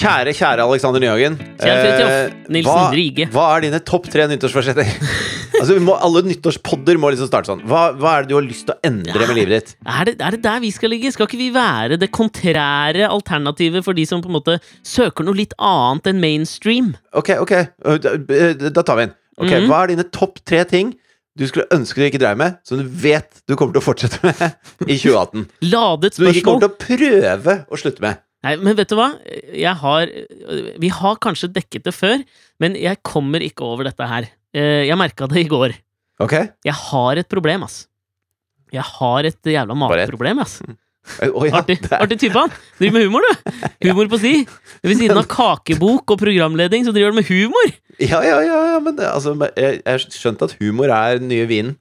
Kjære, kjære Alexander Nyhagen. Kjære Fridtjof Eh, Nilsen hva, Rige. Hva er dine topp tre nyttårsforsetter? altså, må, alle nyttårspodder må liksom starte sånn. Hva, hva er det du har lyst til å endre med livet ditt? Er det, er det der vi skal ligge? Skal ikke vi være det kontrære alternativet for de som på en måte søker noe litt annet enn mainstream? Ok, ok, da, øh, da tar vi en. Ok, Mhm. Hva er dine topp tre ting du skulle ønske du ikke dreiv med, som du vet du kommer til å fortsette med i 2018? Ladet Som du ikke kommer til å prøve å slutte med? Nei, men vet du hva? Jeg har Vi har kanskje dekket det før, men jeg kommer ikke over dette her. Eh, Jeg merka det i går. Ok? Jeg har et problem, ass. Jeg har et jævla matproblem, ass. Oh, ja, Artig, artig type, han. Driver med humor, du. Humor på si. Ved siden av kakebok og programleding, så driver han med humor. Ja, ja, ja, ja, men det, altså, jeg jeg har skjønt at humor er den nye vinen.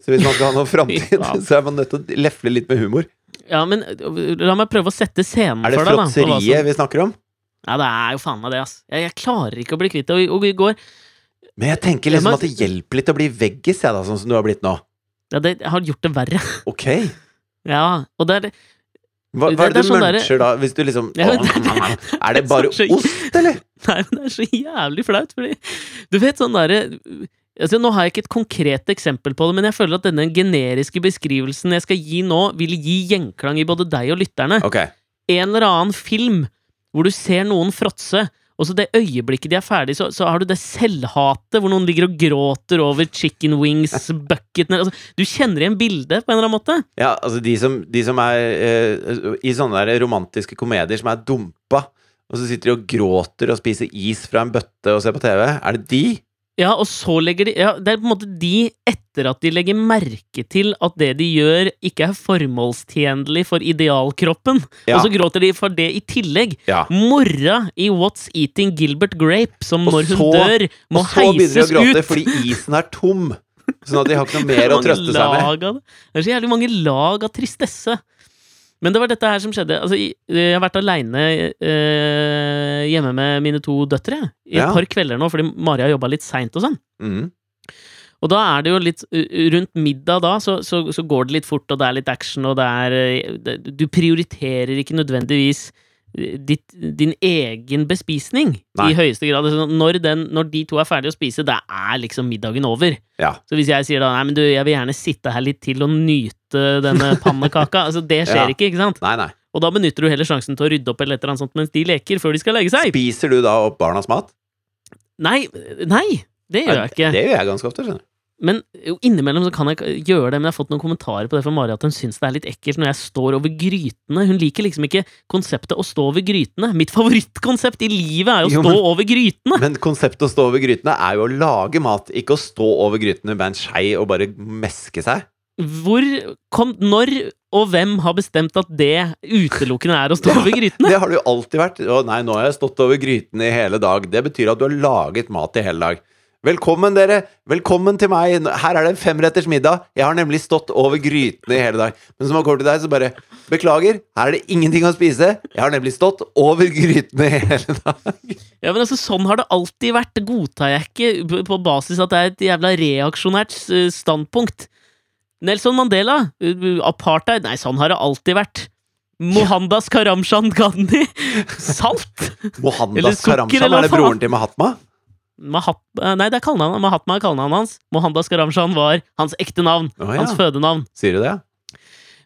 Så hvis man skal ha noe framtid, så er man nødt til å lefle litt med humor. Ja, men la meg prøve å sette scenen Er for deg, da. det hva som- fråtseriet vi snakker om? Ja, det er jo faen meg det, ass. Jeg, jeg klarer ikke å bli kvitt det. Og, i- og i går Men jeg tenker liksom at det hjelper litt å bli veggis, jeg, da, sånn som du har blitt nå. ja, det, har gjort det verre. Ok. Ja, og det er Hva, Det- hva er det er du sånn muncher der... da, hvis du liksom Ja, det Åh, det- Er det bare ost, eller? Nei, men det er så jævlig flaut, fordi Du vet sånn derre Altså, nå har jeg ikke et konkret eksempel på det, men jeg føler at denne generiske beskrivelsen jeg skal gi nå, vil gi gjenklang i både deg og lytterne. Ok. En eller annen film hvor du ser noen fråtse, og så det øyeblikket de er ferdig, så, så har du det selvhatet hvor noen ligger og gråter over chicken wings-bucketen altså, Du kjenner igjen bildet på en eller annen måte? Ja, altså de som, de som er eh, i sånne der romantiske komedier som er dumpa, og så sitter de og gråter og spiser is fra en bøtte og ser på TV, er det de? Ja, og så legger de Ja, det er på en måte de etter at de legger merke til at det de gjør, ikke er formålstjenlig for idealkroppen. Ja. Og så gråter de for det i tillegg. Ja. Mora i What's Eating Gilbert Grape, som Og når hun så- dør, må heises ut. Og så begynner de å gråte ut. fordi isen er tom. Sånn at de har ikke noe er mer å trøste seg med. av det. Det er så jævlig mange lag av tristesse. Men det var dette her som skjedde. Altså, jeg har vært aleine eh, hjemme med mine to døtre i et Ja. par kvelder nå, fordi Mari har jobba litt seint og sånn. Mm. Og da er det jo litt Rundt middag da, så, så, så går det litt fort, og det er litt action, og det er uh, det, Du prioriterer ikke nødvendigvis uh, ditt, din egen bespisning Nei. i høyeste grad. Altså, når, den, når de to er ferdige å spise, da er liksom middagen over. Ja. Så hvis jeg sier da nei, men du, jeg vil gjerne sitte her litt til og nyte denne pannekaka, altså det skjer Ja. ikke, ikke sant? Nei, nei. Og da benytter du heller sjansen til å rydde opp eller et eller annet sånt mens de leker, før de skal legge seg. Spiser du da opp barnas mat? Nei, nei, det gjør jeg ikke. Det gjør jeg ganske ofte, skjønner du. Men jo, innimellom så kan jeg gjøre det, men jeg har fått noen kommentarer på det fra Mari at hun syns det er litt ekkelt når jeg står over grytene. Hun liker liksom ikke konseptet å stå over grytene. Mitt favorittkonsept i livet er jo å Jo, stå men- over grytene! Men konseptet å stå over grytene er jo å lage mat, ikke å stå over grytene med en skei og bare meske seg. Hvor kom, Når og hvem har bestemt at det utelukkende er å stå over grytene? Det har det jo alltid vært. Å nei, nå har jeg stått over grytene i hele dag. Det betyr at du har laget mat i hele dag. Velkommen, dere! Velkommen til meg! Her er det en femretters middag. Jeg har nemlig stått over grytene i hele dag. Men som har kommer til deg, så bare Beklager, her er det ingenting å spise. Jeg har nemlig stått over grytene i hele dag. Ja, men altså, Sånn har det alltid vært. Godtar jeg ikke på basis at det er et jævla reaksjonært standpunkt. Nelson Mandela, apartheid Nei, sånn har det alltid vært. Mohandas Karamshan Gandhi. Salt! Mohandas Karamshan, er det broren til Mahatma? Mahat, nei, det er kallenavnet. Mahatma er kallenavnet hans. Mohandas Karamshan var hans ekte navn. Oh, ja. Hans fødenavn. Sier du det?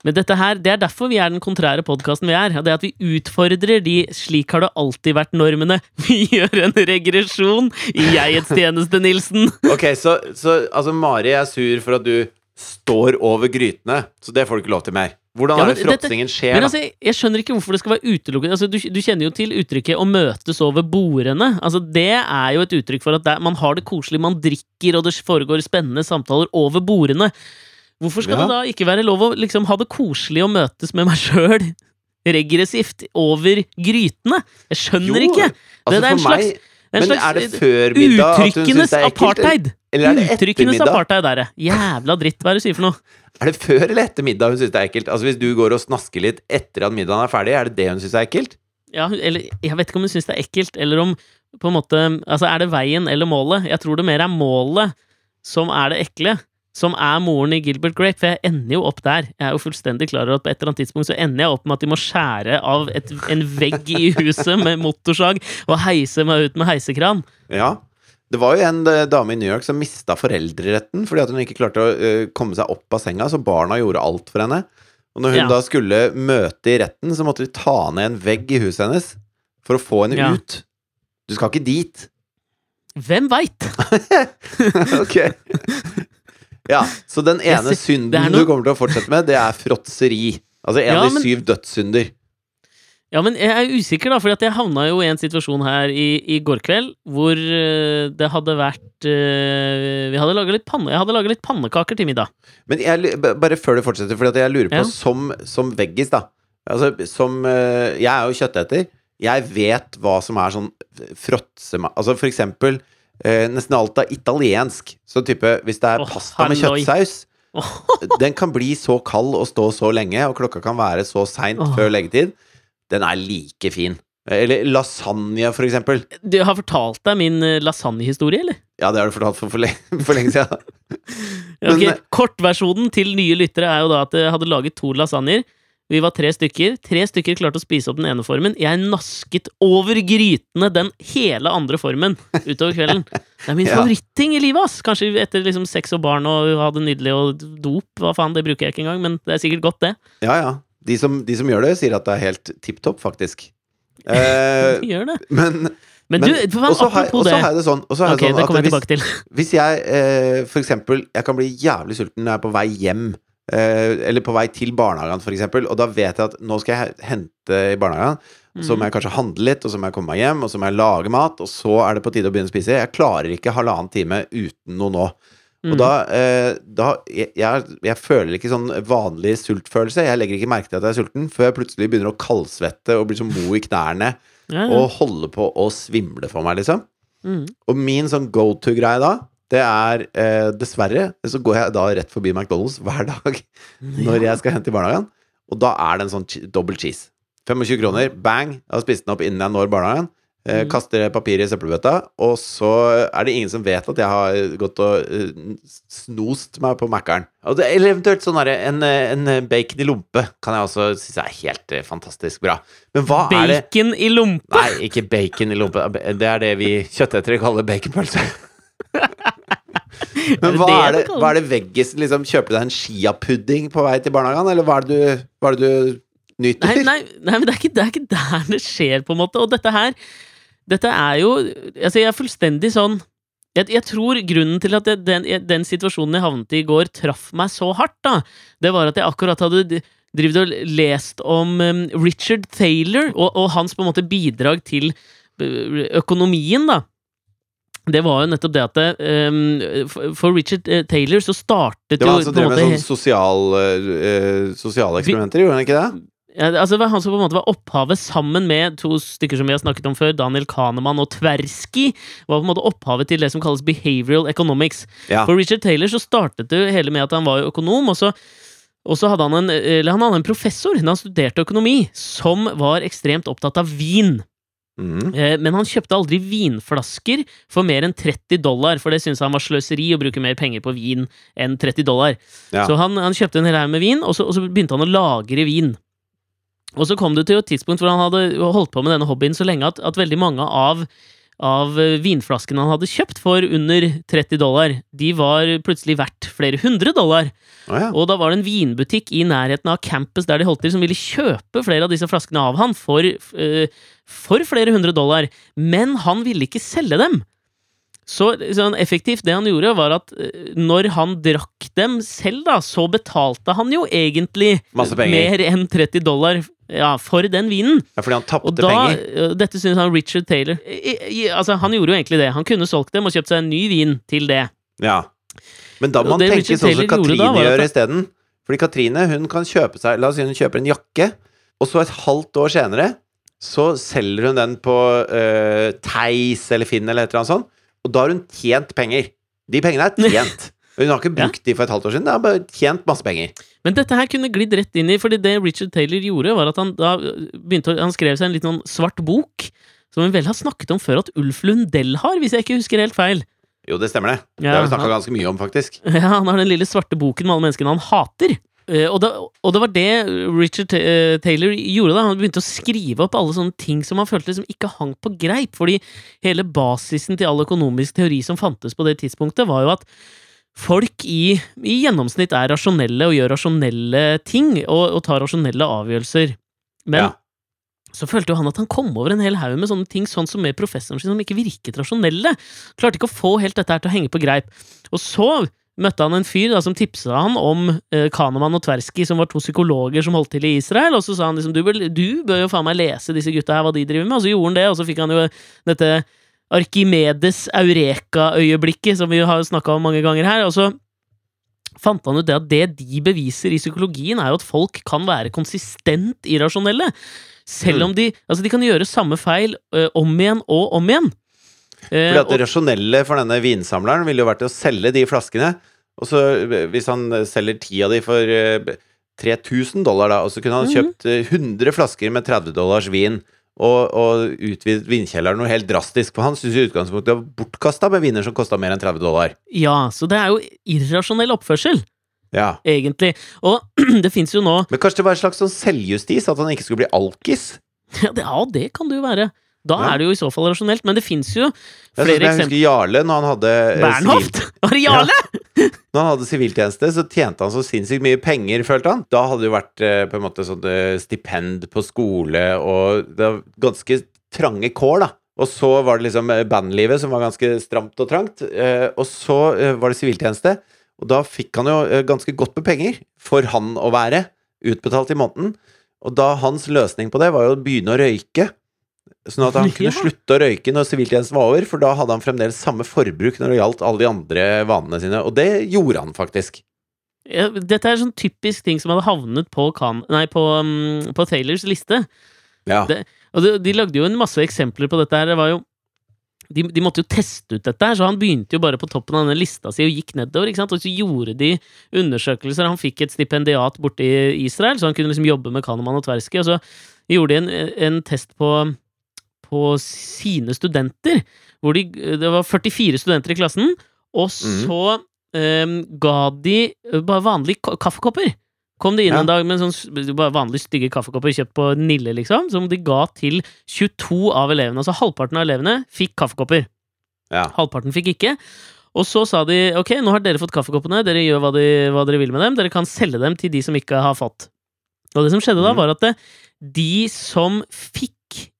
Men dette her, det er derfor vi er den kontrære podkasten vi er. Det at vi utfordrer de 'slik har det alltid vært'-normene. Vi gjør en regresjon i jegets tjeneste, Nilsen. Ok, så, så altså Mari er sur for at du står over grytene, så det får du ikke lov til mer. Hvordan Ja, er det fråtsingen skjer, Men altså, jeg, skjønner ikke hvorfor det skal være utelukkende. Altså, du, du kjenner jo til uttrykket 'å møtes over bordene'. Altså, det er jo et uttrykk for at det, man har det koselig, man drikker, og det foregår spennende samtaler over bordene. Hvorfor skal Ja. det da ikke være lov å liksom ha det koselig å møtes med meg sjøl regressivt over grytene? Jeg skjønner Jo, ikke! Altså, det er en slags, meg, en slags er det før middag uttrykkenes det apartheid! Eller er det etter Uttrykkenes apartheid der. Jævla dritt, hva er det du sier for noe? Er det før eller etter middag hun syns det er ekkelt? Altså Hvis du går og snasker litt etter at middagen er ferdig, er det det hun syns er ekkelt? Ja, eller jeg vet ikke om hun syns det er ekkelt, eller om på en måte Altså, er det veien eller målet? Jeg tror det mer er målet som er det ekle. som er moren i Gilbert Grape, for jeg ender jo opp der. Jeg er jo fullstendig klar over at på et eller annet tidspunkt så ender jeg opp med at de må skjære av et, en vegg i huset med motorsag og heise meg ut med heisekran. Ja. Det var jo en eh, dame i New York som mista foreldreretten fordi at hun ikke klarte å eh, komme seg opp av senga, så barna gjorde alt for henne. Og når hun Ja. da skulle møte i retten, så måtte de ta ned en vegg i huset hennes for å få henne Ja. ut. Du skal ikke dit. Hvem veit? ok. Ja, så den ene synden noe- du kommer til å fortsette med, det er fråtseri. Altså en Ja, av de men- syv dødssynder. Ja, men jeg er usikker, da, for jeg havna jo i en situasjon her i, i går kveld hvor eh, det hadde vært eh, Vi hadde laget litt panne, litt pannekaker til middag. Men jeg, bare før du fortsetter, for jeg lurer på, Ja. som, som veggis, da Altså, som eh, Jeg er jo kjøtteter. Jeg vet hva som er sånn fråtsema... Altså for eksempel nesten alt er italiensk. Så type Hvis det er oh, pasta med kjøttsaus Den kan bli så kald og stå så lenge, og klokka kan være så seint oh. før leggetid. Den er like fin. Eller lasagne, for eksempel. Du har fortalt deg min eh, lasagnehistorie, eller? Ja, det har du fortalt for, for, lenge, for lenge siden. Ok, okay, Kortversjonen til nye lyttere er jo da at jeg hadde laget to lasagner. Vi var tre stykker. Tre stykker klarte å spise opp den ene formen. Jeg nasket over grytene den hele andre formen utover kvelden. Det er min Ja. favoritting i livet, ass! Kanskje etter liksom sex og barn og ha det nydelig og dop. Hva faen, det bruker jeg ikke engang, men det er sikkert godt, det. Ja, ja. De som, de som gjør det, sier at det er helt tipp topp, faktisk. Eh, De gjør det. men Men, du, men- og det. apropos og så det det sånn, og så har Ok, sånn det kommer jeg tilbake til. hvis jeg eh, for eksempel Jeg kan bli jævlig sulten når jeg er på vei hjem, eh, eller på vei til barnehagen, for eksempel, og da vet jeg at nå skal jeg hente i barnehagen, så Mm. må jeg kanskje handle litt, og så må jeg komme meg hjem, og så må jeg lage mat, og så er det på tide å begynne å spise. Jeg klarer ikke halvannen time uten noe nå. Og da, eh, da jeg, jeg, føler ikke sånn vanlig sultfølelse. Jeg legger ikke merke til at jeg er sulten før jeg plutselig begynner å kaldsvette og blir så mo i knærne ja, ja. og holder på å svimle for meg, liksom. Mm. Og min sånn go to-greie da, det er eh, dessverre Så går jeg da rett forbi McDonald's hver dag når jeg skal hente i barnehagen. Og da er det en sånn dobbel cheese. 25 kroner, bang! Jeg har spist den opp innen jeg når barnehagen. Eh, Mm. Kaster papiret i søppelbøtta, og så er det ingen som vet at jeg har gått og eh, snost meg på Mækkern. Eller eventuelt sånn derre en, eh, en bacon i lompe kan jeg også synes er helt eh, fantastisk bra. Men hva er det Bacon i lompe! Nei, ikke bacon i lompe. Det er det vi kjøttetere kaller baconpølse. Men hva er det, hva er det veggis liksom, Kjøper du deg en chiapudding på vei til barnehagen, eller hva er det du, hva er det du nyter? Nei, nei, nei men det er, ikke, det er ikke der det skjer, på en måte. Og dette her Dette er jo Altså, jeg er fullstendig sånn jeg, jeg tror grunnen til at jeg, den, den situasjonen jeg havnet i i går, traff meg så hardt, da, det var at jeg akkurat hadde drevet og lest om um, Richard Thaler og, og hans på en måte bidrag til uh, økonomien, da. Det var jo nettopp det at det, um, for, Richard uh, Taylor så startet jo Det var altså han som drev med måte sånn sosial, eh, sosiale eksperimenter, gjorde han ikke det? Ja, altså, det var han som på en måte var opphavet sammen med to stykker som vi har snakket om før, Daniel Kahneman og Tversky, var på en måte opphavet til det som kalles behavioral economics. Ja. For Richard Taylor så startet det hele med at han var økonom, og så, og så hadde han en, eller han hadde en professor da han studerte økonomi, som var ekstremt opptatt av vin. Mhm. Eh, Men han kjøpte aldri vinflasker for mer enn 30 dollar, for det syntes han var sløseri å bruke mer penger på vin enn 30 dollar. Ja. Så han, han kjøpte en hel haug med vin, og så, og så begynte han å lagre vin. Og så kom det til et tidspunkt hvor han hadde holdt på med denne hobbyen så lenge at, at veldig mange av, av eh, vinflaskene han hadde kjøpt for under 30 dollar, de var plutselig verdt flere hundre dollar. Oh, ja. Og da var det en vinbutikk i nærheten av campus der de holdt til, som ville kjøpe flere av disse flaskene av han for, eh, for flere hundre dollar. Men han ville ikke selge dem. Så sånn effektivt, det han gjorde, var at eh, når han drakk dem selv, da, så betalte han jo egentlig Masse mer enn 30 dollar ja, for den vinen. ja, fordi han tapte penger. eh, Dette syns han Richard Taylor I, i, Altså, han gjorde jo egentlig det. Han kunne solgt dem og kjøpt seg en ny vin til det. Ja. Men da må man tenke sånn som Katrine gjør isteden. Fordi Katrine hun kan kjøpe seg La oss si hun kjøper en jakke, og så et halvt år senere så selger hun den på uh, Theis eller Finn eller et eller annet sånt, og da har hun tjent penger. De pengene er tjent. Hun har ikke Ja. brukt de for et halvt år siden, det har bare tjent masse penger. Men dette her kunne glidd rett inn i, fordi det Richard Taylor gjorde, var at han da begynte å, Han skrev seg en litt sånn svart bok, som vi vel har snakket om før at Ulf Lundell har, hvis jeg ikke husker helt feil. Jo, det stemmer det. Det har vi snakka ganske mye om, faktisk. Ja, han har den lille svarte boken med alle menneskene han hater. Eh, og, det, og det var det Richard eh, Taylor gjorde. da Han begynte å skrive opp alle sånne ting som han følte liksom ikke hang på greip. Fordi hele basisen til all økonomisk teori som fantes på det tidspunktet, var jo at folk i, i gjennomsnitt er rasjonelle og gjør rasjonelle ting og, og tar rasjonelle avgjørelser. Men Ja. så følte jo han at han kom over en hel haug med sånne ting, sånn som med professoren sin, som ikke virket rasjonelle. Klarte ikke å få helt dette her til å henge på greip. Og så møtte han en fyr da, som tipsa han om eh, Kahneman og Tversky, som var to psykologer som holdt til i Israel, og så sa han liksom du, bør, du bør jo faen meg lese disse gutta her, hva de driver med, og så gjorde han det, og så fikk han jo dette Arkimedes eureka-øyeblikket, som vi har snakka om mange ganger her, og så fant han ut det at det de beviser i psykologien, er jo at folk kan være konsistent irrasjonelle. Selv Mm. om de Altså, de kan gjøre samme feil ø, om igjen og om igjen. Eh, Fordi at det rasjonelle for denne vinsamleren ville jo vært å selge de flaskene. Og så eh, hvis han eh, selger ti av de for eh, 3000 dollar, da, og så kunne han Mhm. kjøpt eh, 100 flasker med 30 dollars vin. Og, og utvidet vinkjelleren noe helt drastisk. For han syntes i utgangspunktet det var bortkasta med viner som kosta mer enn 30 dollar. ja, så det er jo irrasjonell oppførsel, Ja. egentlig. Og det fins jo nå Men kanskje det var en slags sånn selvjustis? At han ikke skulle bli alkis? ja det, ja, det kan det jo være. Da Ja. er det jo i så fall rasjonelt. Men det fins jo flere eksempler. jeg husker Jarle, når han hadde eh, Bernhoft! Var det Jarle? Når han hadde siviltjeneste, så tjente han så sinnssykt mye penger, følte han. Da hadde det jo vært eh, på en måte sånn eh, stipend på skole, og det var ganske trange kår, da. Og så var det liksom bandlivet, som var ganske stramt og trangt. Og så var det siviltjeneste, og da fikk han jo ganske godt med penger for han å være, utbetalt i måneden. Og da hans løsning på det var jo å begynne å røyke. Sånn at han kunne slutte å røyke når siviltjenesten var over, for da hadde han fremdeles samme forbruk når det gjaldt alle de andre vanene sine. Og det gjorde han faktisk. Ja, Dette er sånn typisk ting som hadde havnet på, kan, nei, på, um, på Taylors liste. Ja. Det- Og de, de lagde jo en masse eksempler på dette her. Det var jo de, de måtte jo teste ut dette, her, så han begynte jo bare på toppen av denne lista si og gikk nedover. ikke sant? Og så gjorde de undersøkelser. Han fikk et stipendiat borte i Israel, så han kunne liksom jobbe med Kahneman og Tversky. Og så gjorde de en, en test på, på sine studenter, hvor de, det var 44 studenter i klassen, og så em, ga de bare vanlige kaffekopper. Kom de inn Ja. en dag med sånn vanlig vanlige stygge kaffekopper kjøpt på Nille, liksom, som de ga til 22 av elevene. Altså halvparten av elevene fikk kaffekopper. Ja. Halvparten fikk ikke. Og så sa de ok, nå har dere fått kaffekoppene, dere gjør hva, de, hva dere vil med dem, dere kan selge dem til de som ikke har fått. Og det som skjedde da, Mhm. var at det, de som fikk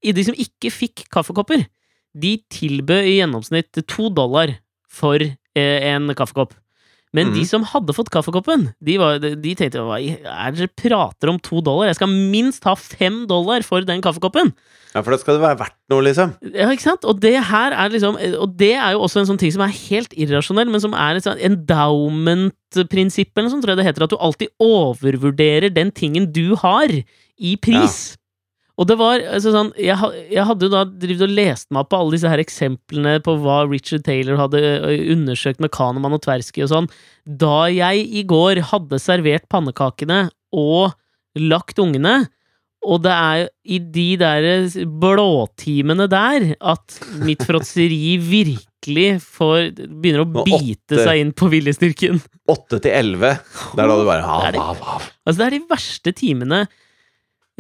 i De som ikke fikk kaffekopper, de tilbød i gjennomsnitt to dollar for eh, en kaffekopp. Men de Mhm. som hadde fått kaffekoppen, de, var, de tenkte hva er dere prater om to dollar? Jeg skal minst ha fem dollar for den kaffekoppen! ja, for da skal det være verdt noe, liksom. Ja, ikke sant? Og det her er liksom Og det er jo også en sånn ting som er helt irrasjonell, men som er et sånn endowment-prinsipp, eller noe sånt, tror jeg det heter, at du alltid overvurderer den tingen du har, i pris. Og det var altså sånn Jeg, jeg hadde jo da drevet og lest meg opp på alle disse her eksemplene på hva Richard Taylor hadde undersøkt med Kanemann og Tversky og sånn. Da jeg i går hadde servert pannekakene og lagt ungene, og det er i de der blåtimene der at mitt fråtseri virkelig får, begynner å bite 8, seg inn på viljestyrken. Åtte til elleve. Det er da du bare hav, hav, hav. Altså, det er de verste timene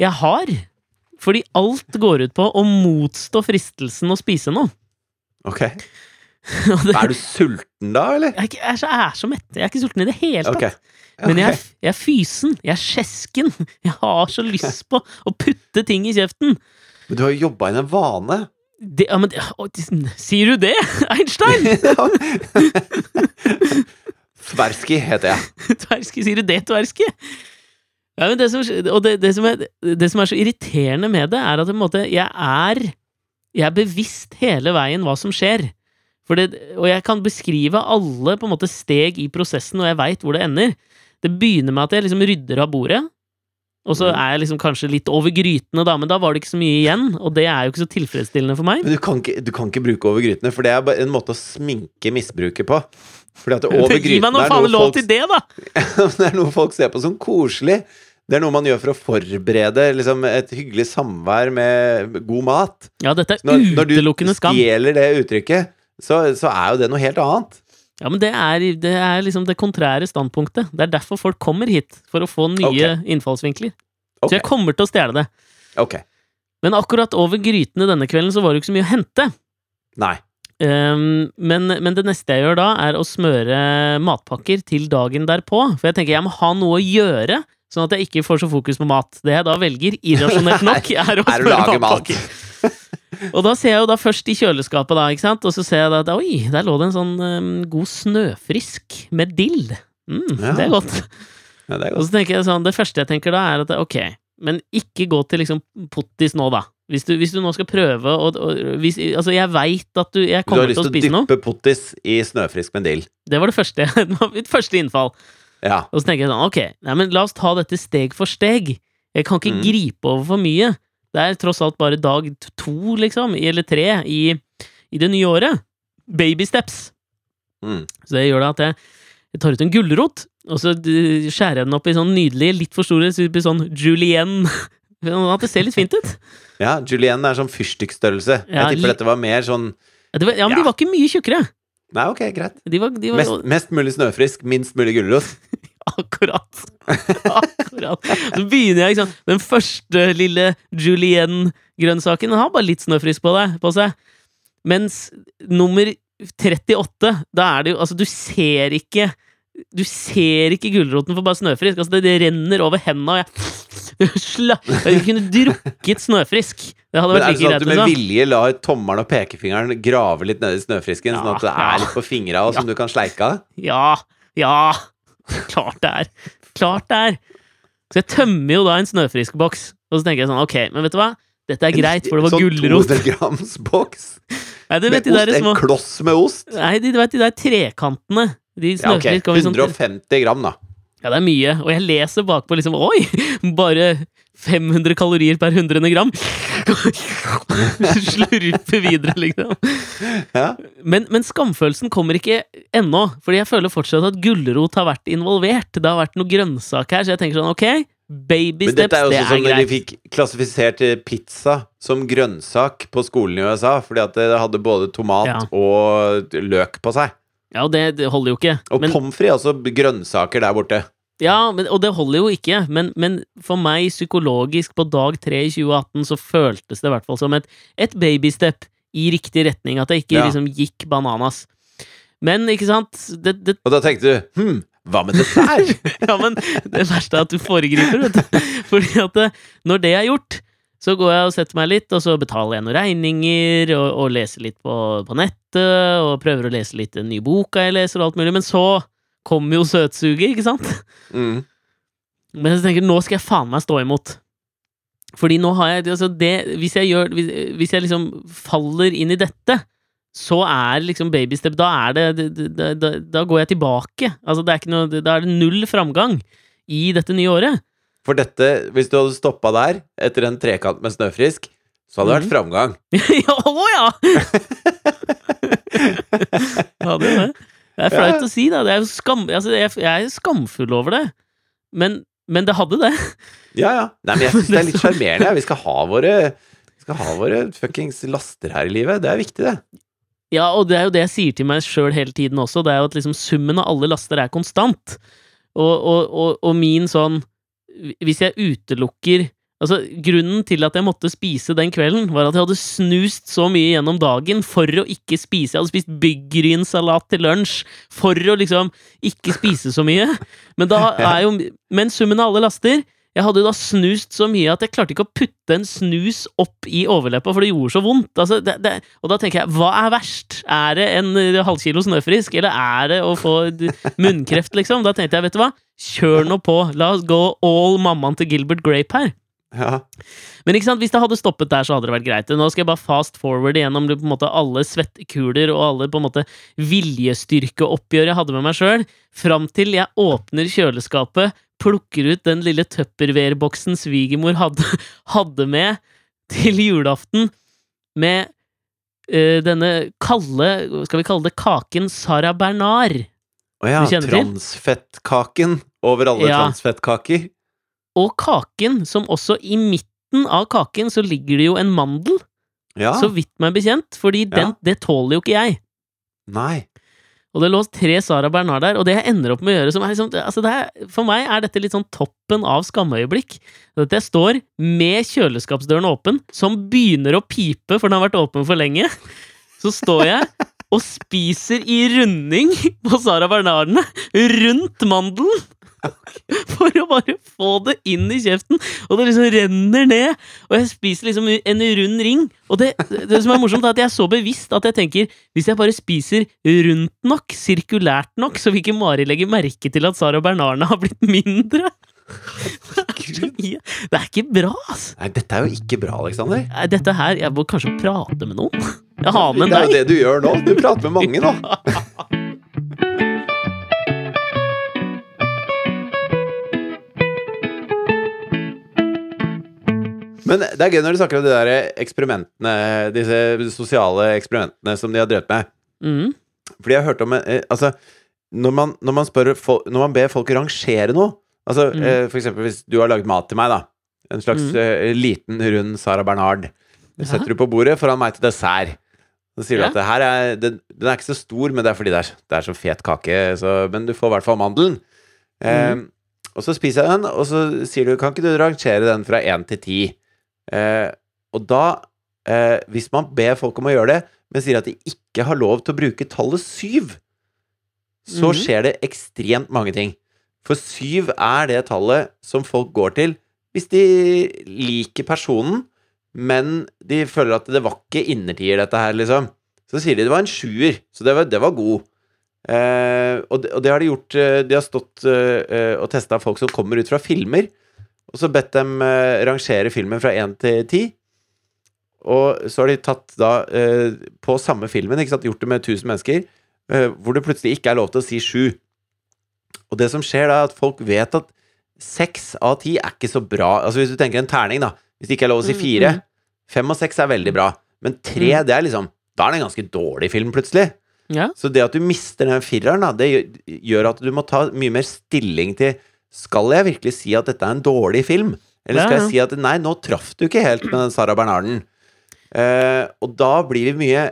jeg har. Fordi alt går ut på å motstå fristelsen å spise noe. Ok. Det, Er du sulten da, eller? jeg, er ikke, jeg, er så, jeg er så mett. Jeg er ikke sulten i det hele tatt. Ok. Men jeg, jeg er fysen. Jeg er skjesken. Jeg har så lyst på å putte ting i kjeften. Men du har jo jobba inn en vane. Det, ja, men, å, sier du det, Einstein? Tversky heter jeg. Tversky, sier du det, Tversky? Ja, men det som, og det, det, som er, det som er så irriterende med det, er at en måte, jeg er Jeg er bevisst hele veien hva som skjer. Det, og jeg kan beskrive alle på en måte steg i prosessen, og jeg veit hvor det ender. Det begynner med at jeg liksom rydder av bordet, og så Mm. er jeg liksom kanskje litt over grytene, da, men da var det ikke så mye igjen, og det er jo ikke så tilfredsstillende for meg. Men du kan, ikke, du kan ikke bruke over grytene, for det er bare en måte å sminke misbruket på. Fordi at over Gi meg grytene er faen noe lov folk, til det, da! det er noe folk ser på som koselig. Det er noe man gjør for å forberede liksom, et hyggelig samvær med god mat. Ja, dette er Når, når du utelukkende skam. stjeler det uttrykket, så, så er jo det noe helt annet. Ja, men det er, det er liksom det kontrære standpunktet. Det er derfor folk kommer hit. For å få nye innfallsvinkler. Okay. Så jeg kommer til å stjele det. ok. Men akkurat over grytene denne kvelden så var det jo ikke så mye å hente. Nei. Um, men, men det neste jeg gjør da, er å smøre matpakker til dagen derpå. For jeg tenker jeg må ha noe å gjøre, sånn at jeg ikke får så fokus på mat. Det jeg da velger, irrasjonelt nok, er å smøre lage mat. Og da ser jeg jo da først i kjøleskapet, da, ikke sant? og så ser jeg at oi, der lå det en sånn um, god snøfrisk med dill. Mm, Ja. Det er godt. Ja, det er Og så tenker jeg sånn, det første jeg tenker da, er at ok, men ikke gå til liksom pottis nå, da. Hvis du, hvis du nå skal prøve å Altså, jeg veit at du Jeg kommer til å spise noe. Du har lyst til å dyppe pottis i snøfrisk med dill. Det var det første. Mitt første innfall. Ja. Og så tenker jeg sånn, ok, nei, men la oss ta dette steg for steg. Jeg kan ikke Mm. gripe over for mye. Det er tross alt bare dag to, liksom, eller tre, i, i det nye året. Baby steps. Mm. Så det gjør da at jeg, jeg tar ut en gulrot, og så skjærer jeg den opp i sånn nydelige, litt for store, så det blir sånn julienne. At det ser litt fint ut. ja, Julienne er sånn fyrstikkstørrelse. Ja, Jeg tipper dette var mer sånn Ja, det var, ja men Ja. de var ikke mye tjukkere. Nei, ok, greit. De var, de var Mest, mest mulig snøfrisk, minst mulig gulrot. Akkurat. Akkurat. Så begynner jeg, sant. Den første lille julienne-grønnsaken har bare litt snøfrisk på, deg, på seg. Mens nummer 38, da er det jo Altså, du ser ikke Du ser ikke gulroten for bare snøfrisk. Altså, det, det renner over hendene, og jeg Jeg kunne drukket snøfrisk. Det hadde vært Men er det sånn at du med Liksom. vilje lar tommelen og pekefingeren grave litt nedi snøfrisken, sånn at det er litt på fingra, og som du kan sleike av? Ja, ja. Klart det er. Klart det er. Så jeg tømmer jo da en snøfriskboks, og så tenker jeg sånn, ok, men vet du hva? Dette er greit, for det var sånn gulrot. 200 grams boks Nei, du vet med ost, små en kloss med ost. Nei, du vet de der trekantene. De Ja, ok. snøfrisk i sånn 150 gram, da. Ja, det er mye. Og jeg leser bakpå liksom Oi! Bare 500 kalorier per 100 gram. Slurpe videre, liksom. Ja. Men, men skamfølelsen kommer ikke ennå, fordi jeg føler fortsatt at gulrot har vært involvert. Det har vært noe grønnsak her, så jeg tenker sånn ok, baby steps, det er greit. Men dette er sånn når de fikk klassifisert eh, pizza som grønnsak på skolen i USA, fordi at det hadde både tomat Ja. og løk på seg. Ja, og det, det holder jo ikke. Og Men, pommes frites altså grønnsaker der borte. Ja, men, og det holder jo ikke. Men, men for meg psykologisk på dag tre i 2018 så føltes det i hvert fall som et, et babystep i riktig retning. At jeg ikke Ja. liksom gikk bananas. Men, ikke sant det, det, Og da tenkte du hm, hva med dessert? Ja, men det verste er at du foregriper, vet du. Fordi at det, når det er gjort, så går jeg og setter meg litt, og så betaler jeg noen regninger, og, og leser litt på, på nettet, og prøver å lese litt den nye boka jeg leser, og alt mulig. Men så kommer jo søtsuget, ikke sant? mm. Men jeg tenker, nå skal jeg faen meg stå imot. Fordi nå har jeg altså det, hvis, jeg gjør, hvis, hvis jeg liksom faller inn i dette, så er liksom babystep Da er det, da, da, Da går jeg tilbake. Altså, det er ikke noe Da er det null framgang i dette nye året. For dette, hvis du hadde stoppa der etter en trekant med snøfrisk, så hadde det vært Mhm. framgang. ja, å ja! det. Er flaut å si, da. Det er skam, altså, jeg, jeg er skamfull over det. Men, men det hadde det. Ja, ja. Nei, men jeg syns det er litt sjarmerende. Vi skal ha våre vi skal ha våre fuckings laster her i livet. Det er viktig, det. Ja, og det er jo det jeg sier til meg sjøl hele tiden også, det er jo at liksom summen av alle laster er konstant. Og, og, og, og min sånn Hvis jeg utelukker Altså, grunnen til at jeg måtte spise den kvelden, var at jeg hadde snust så mye gjennom dagen for å ikke spise. Jeg hadde spist byggrynsalat til lunsj for å liksom ikke spise så mye. Men da er jo Men summen av alle laster jeg hadde da snust så mye at jeg klarte ikke å putte en snus opp i overleppa, for det gjorde så vondt. Altså, det, det, og da tenker jeg, hva er verst? Er det en eh, halvkilo snøfrisk, eller er det å få munnkreft, liksom? Da tenkte jeg, vet du hva, kjør nå på. La oss gå all mammaen til Gilbert Grape her. Ja. Men ikke sant, hvis det hadde stoppet der, så hadde det vært greit. Nå skal jeg bare fast forward igjennom på en måte alle svettekuler og alle på en måte viljestyrkeoppgjør jeg hadde med meg sjøl, fram til jeg åpner kjøleskapet, plukker ut den lille Tupperware-boksen svigermor hadde, hadde med til julaften, med øh, denne kalde, skal vi kalle det kaken Sara Bernard. Å ja, kjenner til? transfettkaken over alle Ja. transfettkaker. Og kaken, som også i midten av kaken så ligger det jo en mandel. Ja. så vidt meg bekjent, fordi den, det tåler jo ikke jeg. Nei. Og det lå tre Sara Bernard der, og det jeg ender opp med å gjøre som er liksom, altså det er, For meg er dette litt sånn toppen av skamøyeblikk. At jeg står med kjøleskapsdøren åpen, som begynner å pipe, for den har vært åpen for lenge. Så står jeg og spiser i runding på Sara Bernardene, rundt mandelen. For å bare få det inn i kjeften, og det liksom renner ned. Og jeg spiser liksom en rund ring. Og det, det som er morsomt, er at jeg er så bevisst at jeg tenker hvis jeg bare spiser rundt nok, sirkulært nok, så vil ikke Mari legge merke til at Sara Bernarna har blitt mindre. Det er ikke bra, altså. Nei, dette er jo ikke bra, Aleksander. Dette her Jeg må kanskje prate med noen. Jeg har med Det er jo det du gjør nå. Du prater med mange nå. Men det er gøy når du snakker om de der eksperimentene, disse sosiale eksperimentene som de har drevet med. Mm. Fordi jeg har hørt om eh, Altså, når man, når man spør Når man ber folk rangere noe Altså, Mm. eh, for eksempel hvis du har laget mat til meg, da. En slags Mm. eh, liten, rund Sara Bernard. Det Ja. setter du på bordet foran meg til dessert. Så sier Ja. du at er, den, den er ikke så stor, men det er fordi det er, det er så fet kake. Så, men du får i hvert fall mandelen. Eh, Mm. og så spiser jeg den, og så sier du kan ikke du rangere den fra én til ti? Eh, og da, eh, hvis man ber folk om å gjøre det, men sier at de ikke har lov til å bruke tallet syv, så mm. skjer det ekstremt mange ting. For syv er det tallet som folk går til hvis de liker personen, men de føler at det var ikke innertier, dette her, liksom. Så sier de det var en sjuer, så det var, det var god. Eh, og, det, og det har de gjort eh, De har stått eh, eh, og testa folk som kommer ut fra filmer, og så bedt dem eh, rangere filmen fra én til ti. Og så har de tatt da eh, på samme filmen, ikke sant, gjort det med 1000 mennesker, eh, hvor det plutselig ikke er lov til å si sju. Og det som skjer da, er at folk vet at seks av ti er ikke så bra. Altså Hvis du tenker en terning, da. Hvis det ikke er lov å si Mm, fire. mm. Fem og seks er veldig bra. Men tre, Mm. det er liksom Da er det en ganske dårlig film, plutselig. Ja. Så det at du mister den fireren, da, det gjør- gjør at du må ta mye mer stilling til Skal jeg virkelig si at dette er en dårlig film? Eller skal jeg si at nei, nå traff du ikke helt med den Sara Bernarden? Eh, og da blir vi mye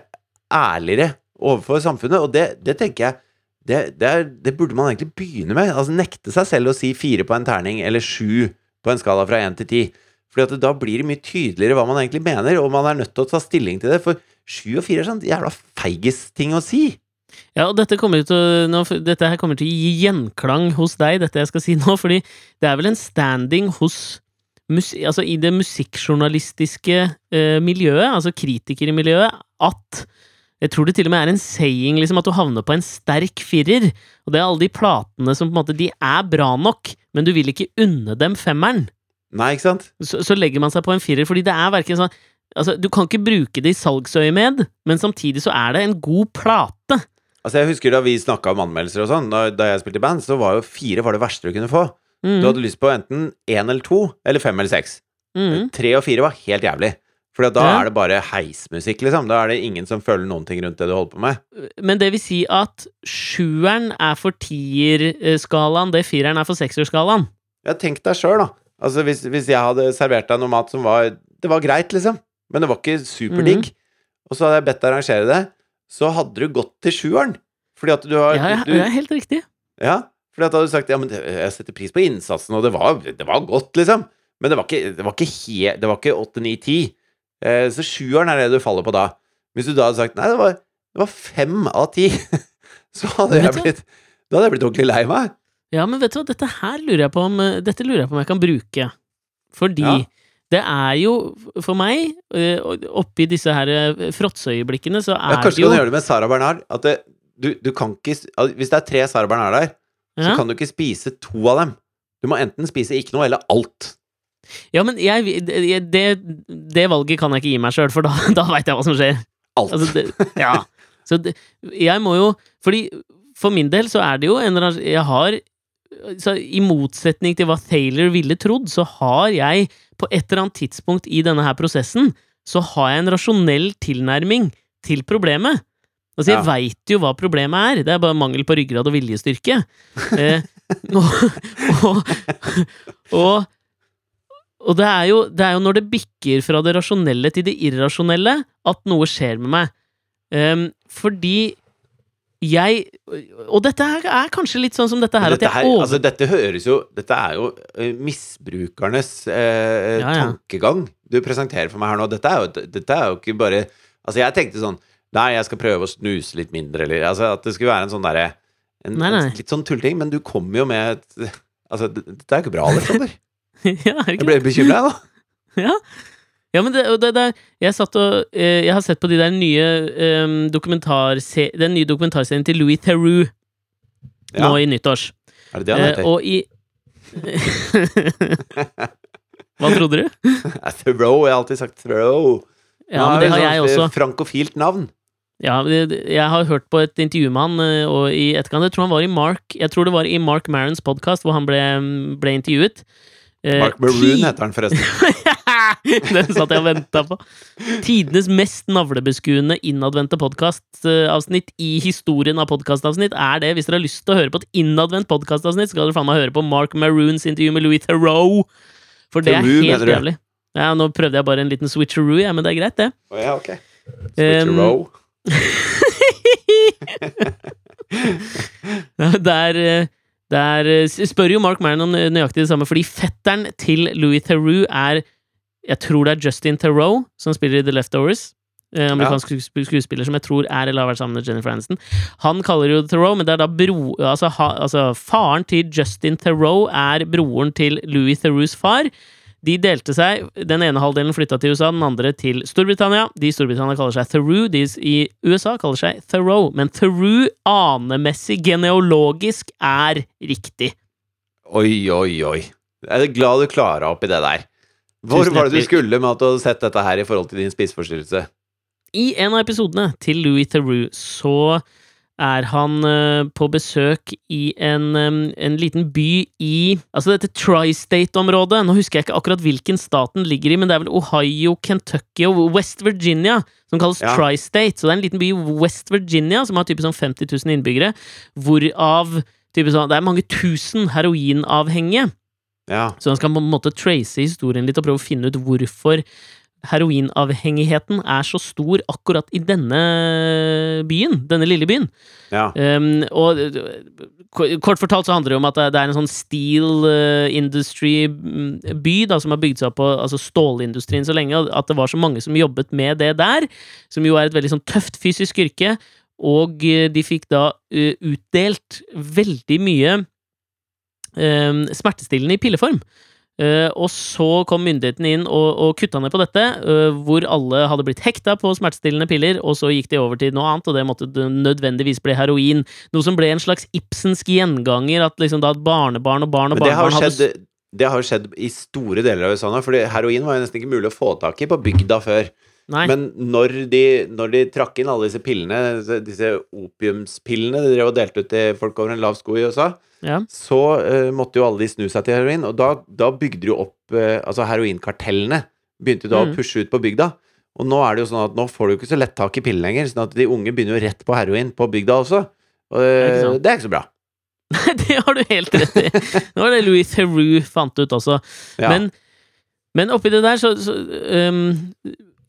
ærligere overfor samfunnet, og det, det tenker jeg det, det, er, det burde man egentlig begynne med. Altså Nekte seg selv å si fire på en terning, eller sju på en skala fra én til ti. At da blir det mye tydeligere hva man egentlig mener, og man er nødt til å ta stilling til det. For sju og fire er sånn jævla feigis-ting å si. Ja, og dette kommer, til nå, dette her kommer til å gi gjenklang hos deg, dette jeg skal si nå, fordi det er vel en standing hos altså i det musikkjournalistiske eh, miljøet, altså kritikermiljøet, at jeg tror det til og med er en saying liksom, at du havner på en sterk firer. Og det er alle de platene som på en måte De er bra nok, men du vil ikke unne dem femmeren. Nei, ikke sant? Så, så legger man seg på en firer, fordi det er verken sånn Altså, du kan ikke bruke det i salgsøyemed, men samtidig så er det en god plate. Altså Jeg husker da vi snakka om anmeldelser og sånn, da, da jeg spilte i band, så var jo fire var det verste du kunne få. Mm, Du hadde lyst på enten én eller to, eller fem eller seks. mm. Tre og fire var helt jævlig. For da Ja. er det bare heismusikk, liksom. Da er det ingen som føler noen ting rundt det du holder på med. Men det vil si at sjueren er for tierskalaen, det fireren er for sekserskalaen. Ja, tenk deg sjøl, da. Altså hvis, hvis jeg hadde servert deg noe mat som var Det var greit, liksom, men det var ikke superdigg, mm. og så hadde jeg bedt deg arrangere det, så hadde du gått til sjueren. Fordi at du har Ja, ja, du, er helt riktig. Ja, fordi at da hadde du sagt Ja, men jeg setter pris på innsatsen, og det var, det var godt, liksom. Men det var ikke, det var ikke, he, det var ikke 8, 9, 10. Eh, så sjueren er det du faller på da. Hvis du da hadde sagt Nei, det var, det var fem av ti, så hadde jeg blitt Da hadde jeg blitt ordentlig lei meg. Ja, men vet du hva, dette her lurer jeg på om eh, Dette lurer jeg på om jeg kan bruke. Fordi Ja. Det er jo, for meg, eh, oppi disse her eh, fråtseøyeblikkene, så Ja, er kanskje det du jo kan gjøre det med Sara Bernard. At det, du, du kan ikke Hvis det er tre Sara Bernard der, så kan du ikke spise to av dem. Du må enten spise ikke noe, eller alt. ja, men jeg, det, det, valget kan jeg ikke gi meg sjøl, for da, da veit jeg hva som skjer. Alt. Altså, det, ja. Så jeg må jo Fordi for min del så er det jo en eller annen Jeg har så I motsetning til hva Thaler ville trodd, så har jeg på et eller annet tidspunkt i denne her prosessen så har jeg en rasjonell tilnærming til problemet. Altså, jeg Ja. veit jo hva problemet er, det er bare mangel på ryggrad og viljestyrke. Eh, og, og, og, og det, er jo, det er jo når det bikker fra det rasjonelle til det irrasjonelle, at noe skjer med meg. Ehm, fordi jeg Og dette her er kanskje litt sånn som dette her, dette, her, over... altså, dette høres jo Dette er jo eh, misbrukernes eh, Ja, ja. tankegang du presenterer for meg her nå. Dette er, jo, dette er jo ikke bare Altså, jeg tenkte sånn Nei, jeg skal prøve å snuse litt mindre, eller altså, At det skulle være en sånn derre Litt sånn tullting, men du kommer jo med et Altså, dette er jo ikke bra, Alexander. ja, er det Jeg ble bekymra, jeg, da. Ja. Ja, men det, det, det Jeg satt og eh, Jeg har sett på de der nye um, dokumentarse... Den nye dokumentarserien til Louis Theroux Ja. nå i nyttårs. Er det det han Eh, heter? og i Hva trodde du? Theroux. Jeg har alltid sagt Theroux. Ja, men det har jeg også. Frankofilt navn. Ja, jeg har hørt på et intervju med han, eh, og i etterkant Jeg tror han var i Mark Jeg tror det var i Mark Marons podkast hvor han ble, ble intervjuet. Eh, Mark Maroon heter han forresten. Den satt jeg og venta på. Tidenes mest navlebeskuende innadvendte podkastavsnitt i historien av podkastavsnitt er det. Hvis dere har lyst til å høre på et innadvendt podkastavsnitt, skal dere faen meg høre på Mark Maroons intervju med Louis Theroux. For det er helt jævlig. Ja, nå prøvde jeg bare en liten switcheroo, ja, men det er greit, det. Oh, ja, ok. Switcheroo. Der, der spør jo Mark Maron om nøyaktig det samme, fordi fetteren til Louis Theroux er Jeg tror det er Justin Theroux som spiller i The Leftovers. Eh, amerikansk ja. skuespiller som jeg tror er eller har vært sammen med Jennifer Aniston. Han kaller jo Theroux, men det er da bro... Altså, ha, altså faren til Justin Theroux er broren til Louis Theroux' far. De delte seg. Den ene halvdelen flytta til USA, den andre til Storbritannia. De i Storbritannia kaller seg Theroux, de i USA kaller seg Theroux. Men Theroux anemessig, genealogisk, er riktig. Oi, oi, oi. Jeg er glad du klara opp i det der. Hvor var det du skulle med at du hadde sett dette her i forhold til din spiseforstyrrelse? I en av episodene til Louis Theroux så er han eh, på besøk i en, en liten by i Altså dette Tri-State-området. Nå husker jeg ikke akkurat hvilken staten ligger i, men det er vel Ohio, Kentucky og West Virginia som kalles Ja. Tri-State. Så det er en liten by i West Virginia som har type sånn 50 000 innbyggere, hvorav sånn, det er mange tusen heroinavhengige. Ja. Så han skal på en måte trace historien litt og prøve å finne ut hvorfor heroinavhengigheten er så stor akkurat i denne byen, denne lille byen. ja. Um, og kort fortalt så handler det om at det er en sånn steel uh, industry-by da, som har bygd seg opp på altså stålindustrien så lenge, at det var så mange som jobbet med det der, som jo er et veldig sånn tøft fysisk yrke, og uh, de fikk da uh, utdelt veldig mye smertestillende i pilleform. Eh, og så kom myndighetene inn og, og kutta ned på dette, eh, hvor alle hadde blitt hekta på smertestillende piller, og så gikk de over til noe annet, og det måtte nødvendigvis bli heroin. Noe som ble en slags Ibsensk gjenganger, at liksom da barnebarn og barn og barn barnebarn jo skjedd, det har jo skjedd i store deler av USA nå, for heroin var jo nesten ikke mulig å få tak i på bygda før. Nei. Men når de, når de trakk inn alle disse pillene, disse opiumspillene de drev og delte ut til folk over en lav sko i USA, ja. så uh, måtte jo alle de snu seg til heroin, og da, da bygde de jo opp uh, Altså heroinkartellene begynte da Mm. å pushe ut på bygda. Og nå er det jo sånn at nå får du ikke så lett tak i pillen lenger, sånn at de unge begynner jo rett på heroin på bygda også. Og uh, det er ikke så bra. Nei, det har du helt rett i. Det var det Louis Theroux fant ut også. Ja. Men, men oppi det der, så, så um,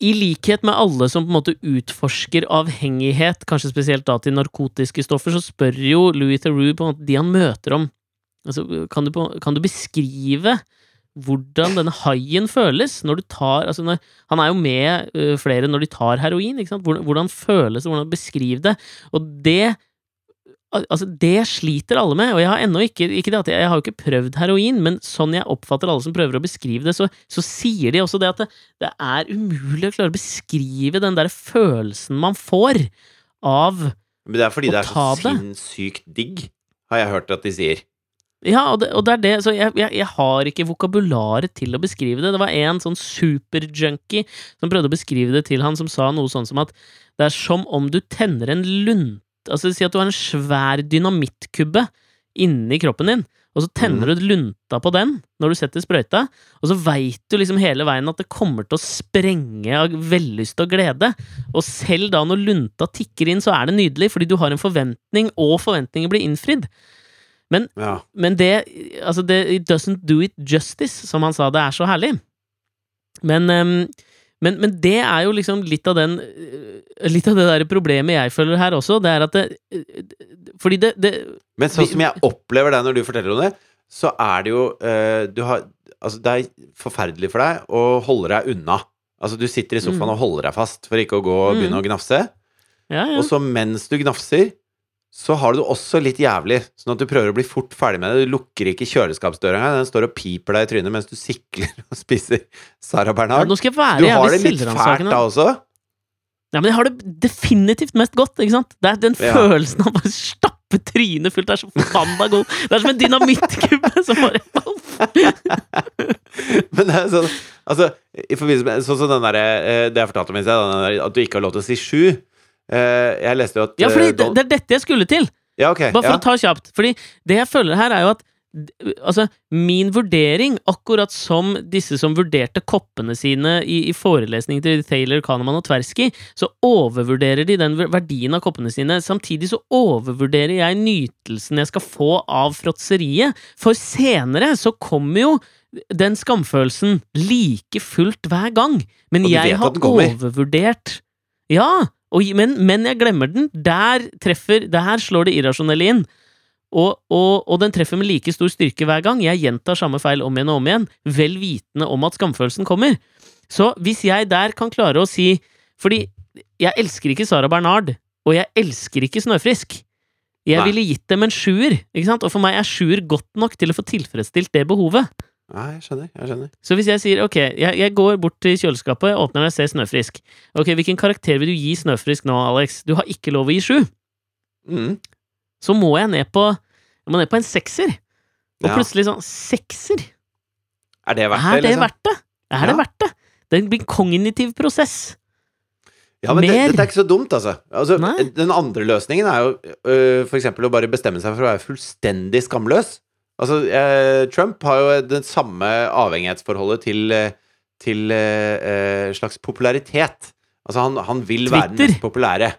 I likhet med alle som på en måte utforsker avhengighet, kanskje spesielt da til narkotiske stoffer, så spør jo Louis Theroux på en måte de han møter om altså, kan, du kan du beskrive hvordan denne haien føles når du tar altså når, Han er jo med ø, flere når de tar heroin. Ikke? Hvordan, hvordan føles det? Hvordan beskriv det? Og det Altså, det sliter alle med, og jeg har ennå ikke Ikke det at jeg, jeg har jo ikke prøvd heroin, men sånn jeg oppfatter alle som prøver å beskrive det, så, så sier de også det at det, det er umulig å klare å beskrive den der følelsen man får av å Men det er fordi det er så det. sinnssykt digg, har jeg hørt at de sier. Ja, og det, og det er det, så jeg, jeg, jeg har ikke vokabularet til å beskrive det. Det var en sånn superjunkie som prøvde å beskrive det til han, som sa noe sånn som at det er som om du tenner en lunte Altså si at du har en svær dynamittkubbe inni kroppen din, og så tenner du lunta på den når du setter sprøyta, og så veit du liksom hele veien at det kommer til å sprenge av vellyst og glede. Og selv da når lunta tikker inn, så er det nydelig, fordi du har en forventning, og forventninger blir innfridd. Ja. Men det Altså, det it doesn't do it justice, som han sa. Det er så herlig. Men, ehm, Men, men det er jo liksom litt av den øh, Litt av det der problemet jeg føler her også, det er at det øh, Fordi det, det Men sånn som jeg opplever deg når du forteller om det, så er det jo eh, Du har Altså, det er forferdelig for deg å holde deg unna. Altså, du sitter i sofaen Mm. og holder deg fast for ikke å gå og Mm. begynne å gnafse. Ja, ja. Og så mens du gnafser, så har du det også litt jævlig. Sånn at du prøver å bli fort ferdig med det. Du lukker ikke kjøleskapsdøra engang. Den står og piper deg i trynet mens du sikler og spiser Sara ja, nå skal jeg Du har det litt fælt da også. Ja, men jeg har det definitivt mest godt, ikke sant? Det er den Ja. følelsen av bare stappe trynet fullt. Det er så forbanna god. Det er som en dynamittkubbe som bare Men det er sånn Altså, i forbindelse med Sånn som den derre eh, Det jeg fortalte om i sted, at du ikke har lov til å si sju. Eh, Jeg leste jo at Ja, fordi eh, det, det er dette jeg skulle til! Ja, ok. Bare for ja. å ta kjapt. Fordi det jeg føler her, er jo at Altså, min vurdering, akkurat som disse som vurderte koppene sine i, i forelesning til Thaler, Kahneman og Tversky, så overvurderer de den verdien av koppene sine. Samtidig så overvurderer jeg nytelsen jeg skal få av fråtseriet. For senere så kommer jo den skamfølelsen like fullt hver gang. Men jeg har overvurdert Ja, og, men, men jeg glemmer den. Der treffer Der slår det irrasjonelle inn. Og, og, og den treffer med like stor styrke hver gang. Jeg gjentar samme feil om igjen og om igjen, vel vitende om at skamfølelsen kommer. Så hvis jeg der kan klare å si Fordi jeg elsker ikke Sara Bernard, og jeg elsker ikke Snøfrisk. Jeg Nei. ville gitt dem en sjuer, ikke sant? og for meg er sjuer godt nok til å få tilfredsstilt det behovet. Nei, jeg skjønner. Jeg skjønner. Så hvis jeg sier ok, jeg, jeg går bort til kjøleskapet, åpner den og ser Snøfrisk. Ok, Hvilken karakter vil du gi Snøfrisk nå, Alex? Du har ikke lov å gi sju. Mm. Så må jeg ned på Jeg må ned på en sekser. Og Ja. plutselig sånn Sekser? Er det verdt Er det, det liksom? verdt det? Er det verdt det? Det blir en kognitiv prosess. Ja, men det, dette er ikke så dumt, altså. altså den andre løsningen er jo øh, for eksempel å bare bestemme seg for å være fullstendig skamløs. Altså, eh, Trump har jo det samme avhengighetsforholdet til, eh, til eh, eh, slags popularitet. Altså, han, han vil være den mest populære.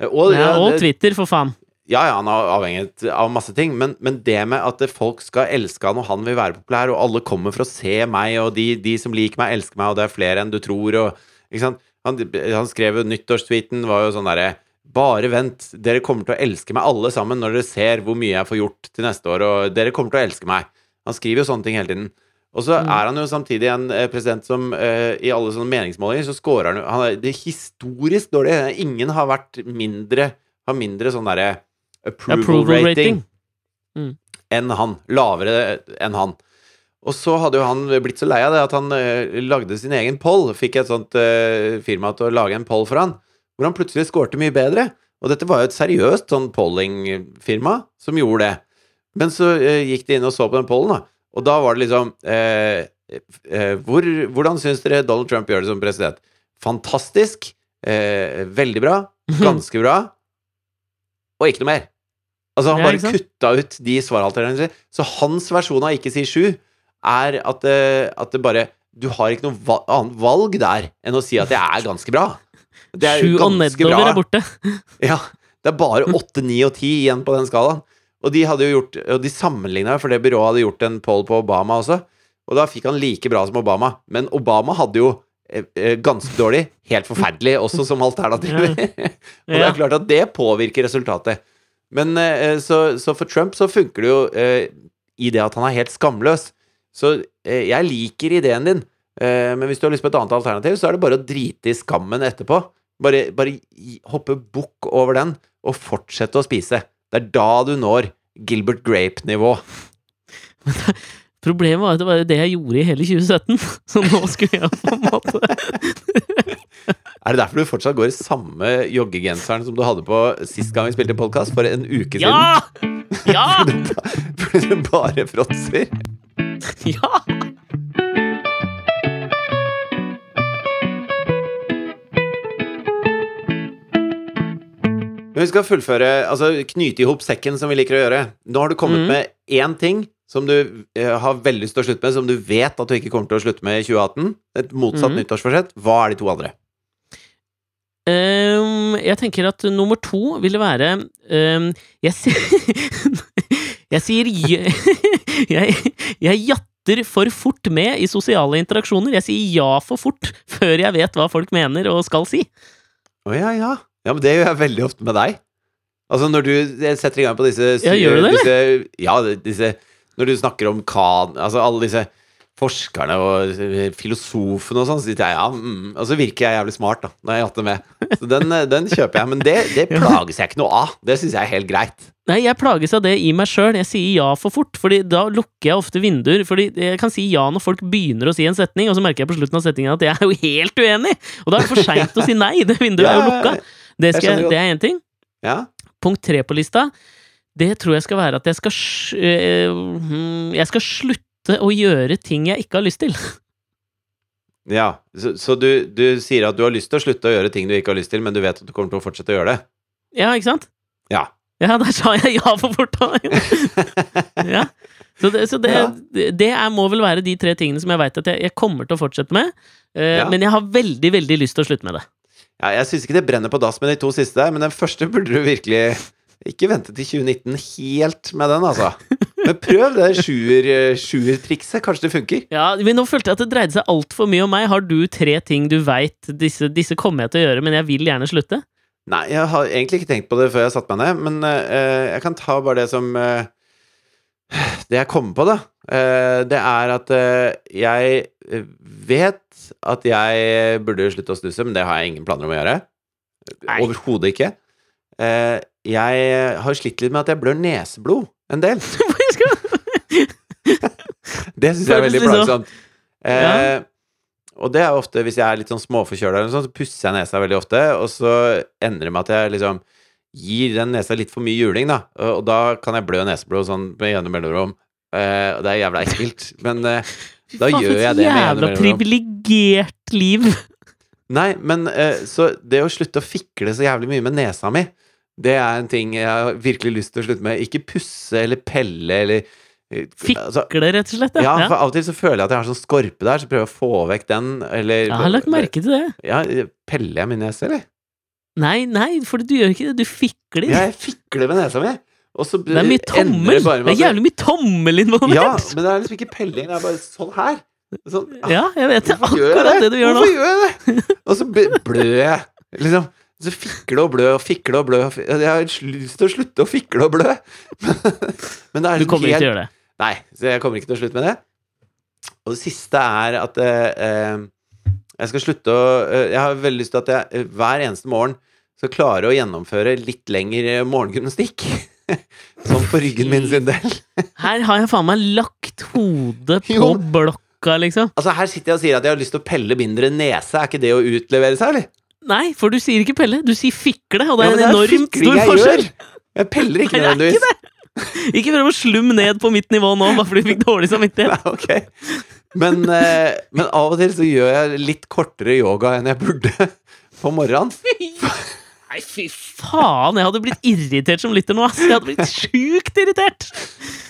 Eh, Og, Ja, og det- Twitter, for faen. ja, ja, han er avhengig av masse ting, men, men det med at folk skal elske han, og han vil være populær, og alle kommer for å se meg, og de, de som liker meg, elsker meg, og det er flere enn du tror, og ikke sant? Han, han skrev jo nyttårstweeten, var jo sånn derre Bare vent, dere kommer til å elske meg alle sammen når dere ser hvor mye jeg får gjort til neste år, og dere kommer til å elske meg. Han skriver jo sånne ting hele tiden. Og så Mm. er han jo samtidig en eh, president som uh, i alle sånne meningsmålinger så scorer han jo Han er det er historisk dårlig. Ingen har vært mindre Har mindre sånn derre approval, Approval rating, rating. enn han. Lavere enn han. Og så hadde jo han blitt så lei av det at han uh, lagde sin egen poll. Fikk et sånt uh, firma til å lage en poll for han, hvor han plutselig skårte mye bedre. Og dette var jo et seriøst sånn polling-firma som gjorde det. Men så eh, gikk de inn og så på den pollen, da. Og da var det liksom eh, eh, hvor, Hvordan syns dere Donald Trump gjør det som president? Fantastisk. Eh, veldig bra. Ganske bra. Og ikke noe mer. Altså, han bare kutta ut de svaralternativene. Så hans versjon av ikke si sju er at det, at det bare Du har ikke noe valg, annet valg der enn å si at det er ganske bra. Det er Sju og nedover bra. er borte. Ja, det er bare 8, 9 og 10 igjen på den skalaen. Og de hadde jo gjort Og de sammenligna, for det byrået hadde gjort en poll på Obama også. Og da fikk han like bra som Obama. Men Obama hadde jo eh, eh, ganske dårlig, helt forferdelig også som alternativ. og det er klart at det påvirker resultatet. Men eh, så, så for Trump så funker det jo eh, i det at han er helt skamløs. Så eh, jeg liker ideen din, eh, men hvis du har lyst på et annet alternativ, så er det bare å drite i skammen etterpå. Bare, bare hoppe bukk over den, og fortsette å spise. Det er da du når Gilbert Grape-nivå. Problemet var at det var det jeg gjorde i hele 2017, så nå skulle jeg på en måte Er det derfor du fortsatt går i samme joggegenseren som du hadde på sist gang vi spilte podkast, for en uke siden? Ja! Ja! Fordi du bare fråtser? Ja! Men vi skal fullføre, altså knyte i hop sekken, som vi liker å gjøre. Nå har du kommet mm. med én ting som du eh, har veldig lyst til å slutte med, som du vet at du ikke kommer til å slutte med i 2018. Et motsatt mm. nyttårsforsett. Hva er de to andre? Um, jeg tenker at nummer to ville være um, Jeg sier Jeg sier jeg, jeg jatter for fort med i sosiale interaksjoner. Jeg sier ja for fort før jeg vet hva folk mener og skal si. Å ja, ja. Ja, men det gjør jeg veldig ofte med deg. Altså når du setter i gang på disse Ja, gjør du det, Disse, ja, disse Når du snakker om Khan Altså alle disse forskerne og filosofene og sånn, så sitter jeg ja, mm, og så virker jeg jævlig smart, da, når jeg jatter med. Så den, den kjøper jeg. Men det, det plages jeg ikke noe av. Det syns jeg er helt greit. Nei, jeg plages av det i meg sjøl. Jeg sier ja for fort, Fordi da lukker jeg ofte vinduer. Fordi jeg kan si ja når folk begynner å si en setning, og så merker jeg på slutten av setningen at jeg er jo helt uenig! Og da er det for seint å si nei. Det vinduet er jo lukka. Det, skal, det er én ting. Ja. Punkt tre på lista, det tror jeg skal være at jeg skal eh, hmm, Jeg skal slutte å gjøre ting jeg ikke har lyst til. ja. Så, så du, du sier at du har lyst til å slutte å gjøre ting du ikke har lyst til, men du vet at du kommer til å fortsette å gjøre det? Ja, ikke sant? Ja. Ja, der sa jeg ja for fort, ja. Så, det, så det, Ja. det er, må vel være de tre tingene som jeg veit at jeg, jeg kommer til å fortsette med. Uh, Ja. Men jeg har veldig, veldig lyst til å slutte med det. Ja, jeg syns ikke det brenner på dass med de to siste der, men den første burde du virkelig ikke vente til 2019 helt med den, altså. Men prøv det sjuer- sjuertrikset. Kanskje det funker? Ja, men Nå følte jeg at det dreide seg altfor mye om meg. Har du tre ting du veit disse, disse kommer jeg til å gjøre, men jeg vil gjerne slutte? Nei, jeg har egentlig ikke tenkt på det før jeg satte meg ned, men uh, jeg kan ta bare det som uh, Det jeg kommer på, da. Uh, det er at jeg vet at jeg burde slutte å snuse, men det har jeg ingen planer om å gjøre. Overhodet ikke. Eh, jeg har slitt litt med at jeg blør neseblod en del. Det syns jeg er veldig plagsomt. Eh, Og det er ofte hvis jeg er litt sånn småforkjøla, så pusser jeg nesa veldig ofte, og så endrer det meg at jeg liksom gir den nesa litt for mye juling, da. Og, da kan jeg blø neseblod sånn med gjennom mellomrom. Eh, og det er jævla ekkelt. Men da Faen, gjør jeg et det med jevne Jævla mellomrom. privilegert liv. Nei, men eh, så det å slutte å fikle så jævlig mye med nesa mi, det er en ting jeg har virkelig lyst til å slutte med. Ikke pusse eller pelle eller eh, altså, Fikle, rett og slett. Ja, Ja, for av og til så føler jeg at jeg har sånn skorpe der, så prøver jeg å få vekk den, eller Jeg har lagt merke til det. Ja, peller jeg min nese, eller? Nei, nei, for du gjør ikke det. Du fikler. Ja, jeg fikler med nesa mi, og så det er mye tommel. det bare Det er jævlig mye tommel involvert. Ja, men det er liksom ikke pelling, det er bare sånn her. Sånn, ah, Ja, jeg vet det. Jeg Akkurat det du gjør nå. Hvorfor gjør jeg det? Og så bl- blør jeg, liksom. Så fikle og blø og fikle og blø Jeg har lyst til å slutte å fikle og blø. Men det er Du liksom kommer ikke til å gjøre det. Nei, så jeg kommer ikke til å slutte med det. Og det siste er at eh, eh, jeg skal slutte å eh, Jeg har veldig lyst til at jeg eh, hver eneste morgen skal klare å gjennomføre litt lengre morgengymnastikk. sånn for ryggen min sin del. Her har jeg faen meg lagt hodet på Jo. blokka, liksom. Altså Her sitter jeg og sier at jeg har lyst til å pelle mindre nese. Er ikke det å utlevere seg, eller? Nei, for du sier ikke pelle, du sier fikle, og det Ja, er men en enormt stor forskjell. gjør. Jeg peller ikke nødvendigvis. ikke. Ikke prøv å slumme ned på mitt nivå nå, bare fordi du fikk dårlig samvittighet. Nei, okay. Men, eh, men av og til så gjør jeg litt kortere yoga enn jeg burde på morgenen. Nei, fy faen, jeg hadde blitt irritert som lytter nå, ass. Jeg hadde blitt sjukt irritert.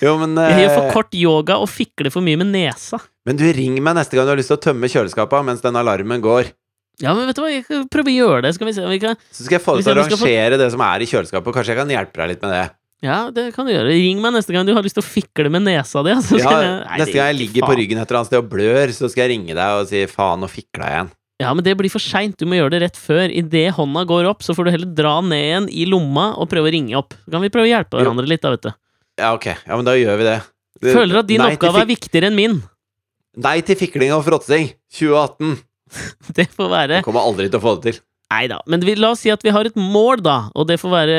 Jo, men, Jeg gjør for eh, kort yoga og fikler for mye med nesa. men du ring meg neste gang du har lyst til å tømme kjøleskapet mens den alarmen går. Ja, men vet du hva, jeg kan prøve å gjøre det, skal vi se om vi kan Så skal jeg få deg Hvis til å jeg skal få- rangere det som er i kjøleskapet. Kanskje jeg kan hjelpe deg litt med det. Ja, det kan du gjøre. Ring meg neste gang du har lyst til å fikle med nesa di. Altså, Ja, neste gang jeg ligger på ryggen et eller annet sted og blør, så skal jeg ringe deg og si faen, nå fikla jeg igjen. Ja, men det blir for seint. Du må gjøre det rett før. Idet hånda går opp, så får du heller dra ned igjen i lomma og prøve å ringe opp. Så kan vi prøve å hjelpe hverandre litt, da, vet du. Ja, ok. Ja, men da gjør vi det. Det- Føler at din oppgave er viktigere enn min. Nei til fikling og fråtsing 2018. Det får være Jeg kommer aldri til å få det til. Nei da. Men vi, la oss si at vi har et mål, da. Og det får være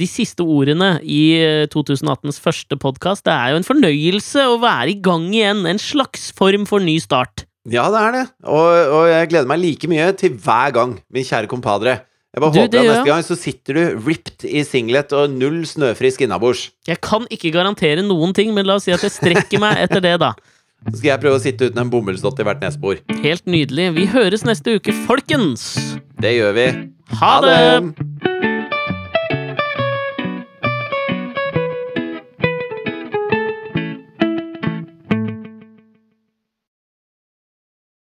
de siste ordene i eh, 2018s første podkast. Det er jo en fornøyelse å være i gang igjen. En slags form for ny start. Ja, det er det. Og, og jeg gleder meg like mye til hver gang, min kjære compadre. Jeg bare Du, håper at neste gang så sitter du ripped i singlet og null snøfrisk innabords. Jeg kan ikke garantere noen ting, men la oss si at jeg strekker meg etter det, da. Så skal jeg prøve å sitte uten en bomullsdott i hvert nesebor. Helt nydelig. Vi høres neste uke, folkens! Det gjør vi. Ha det!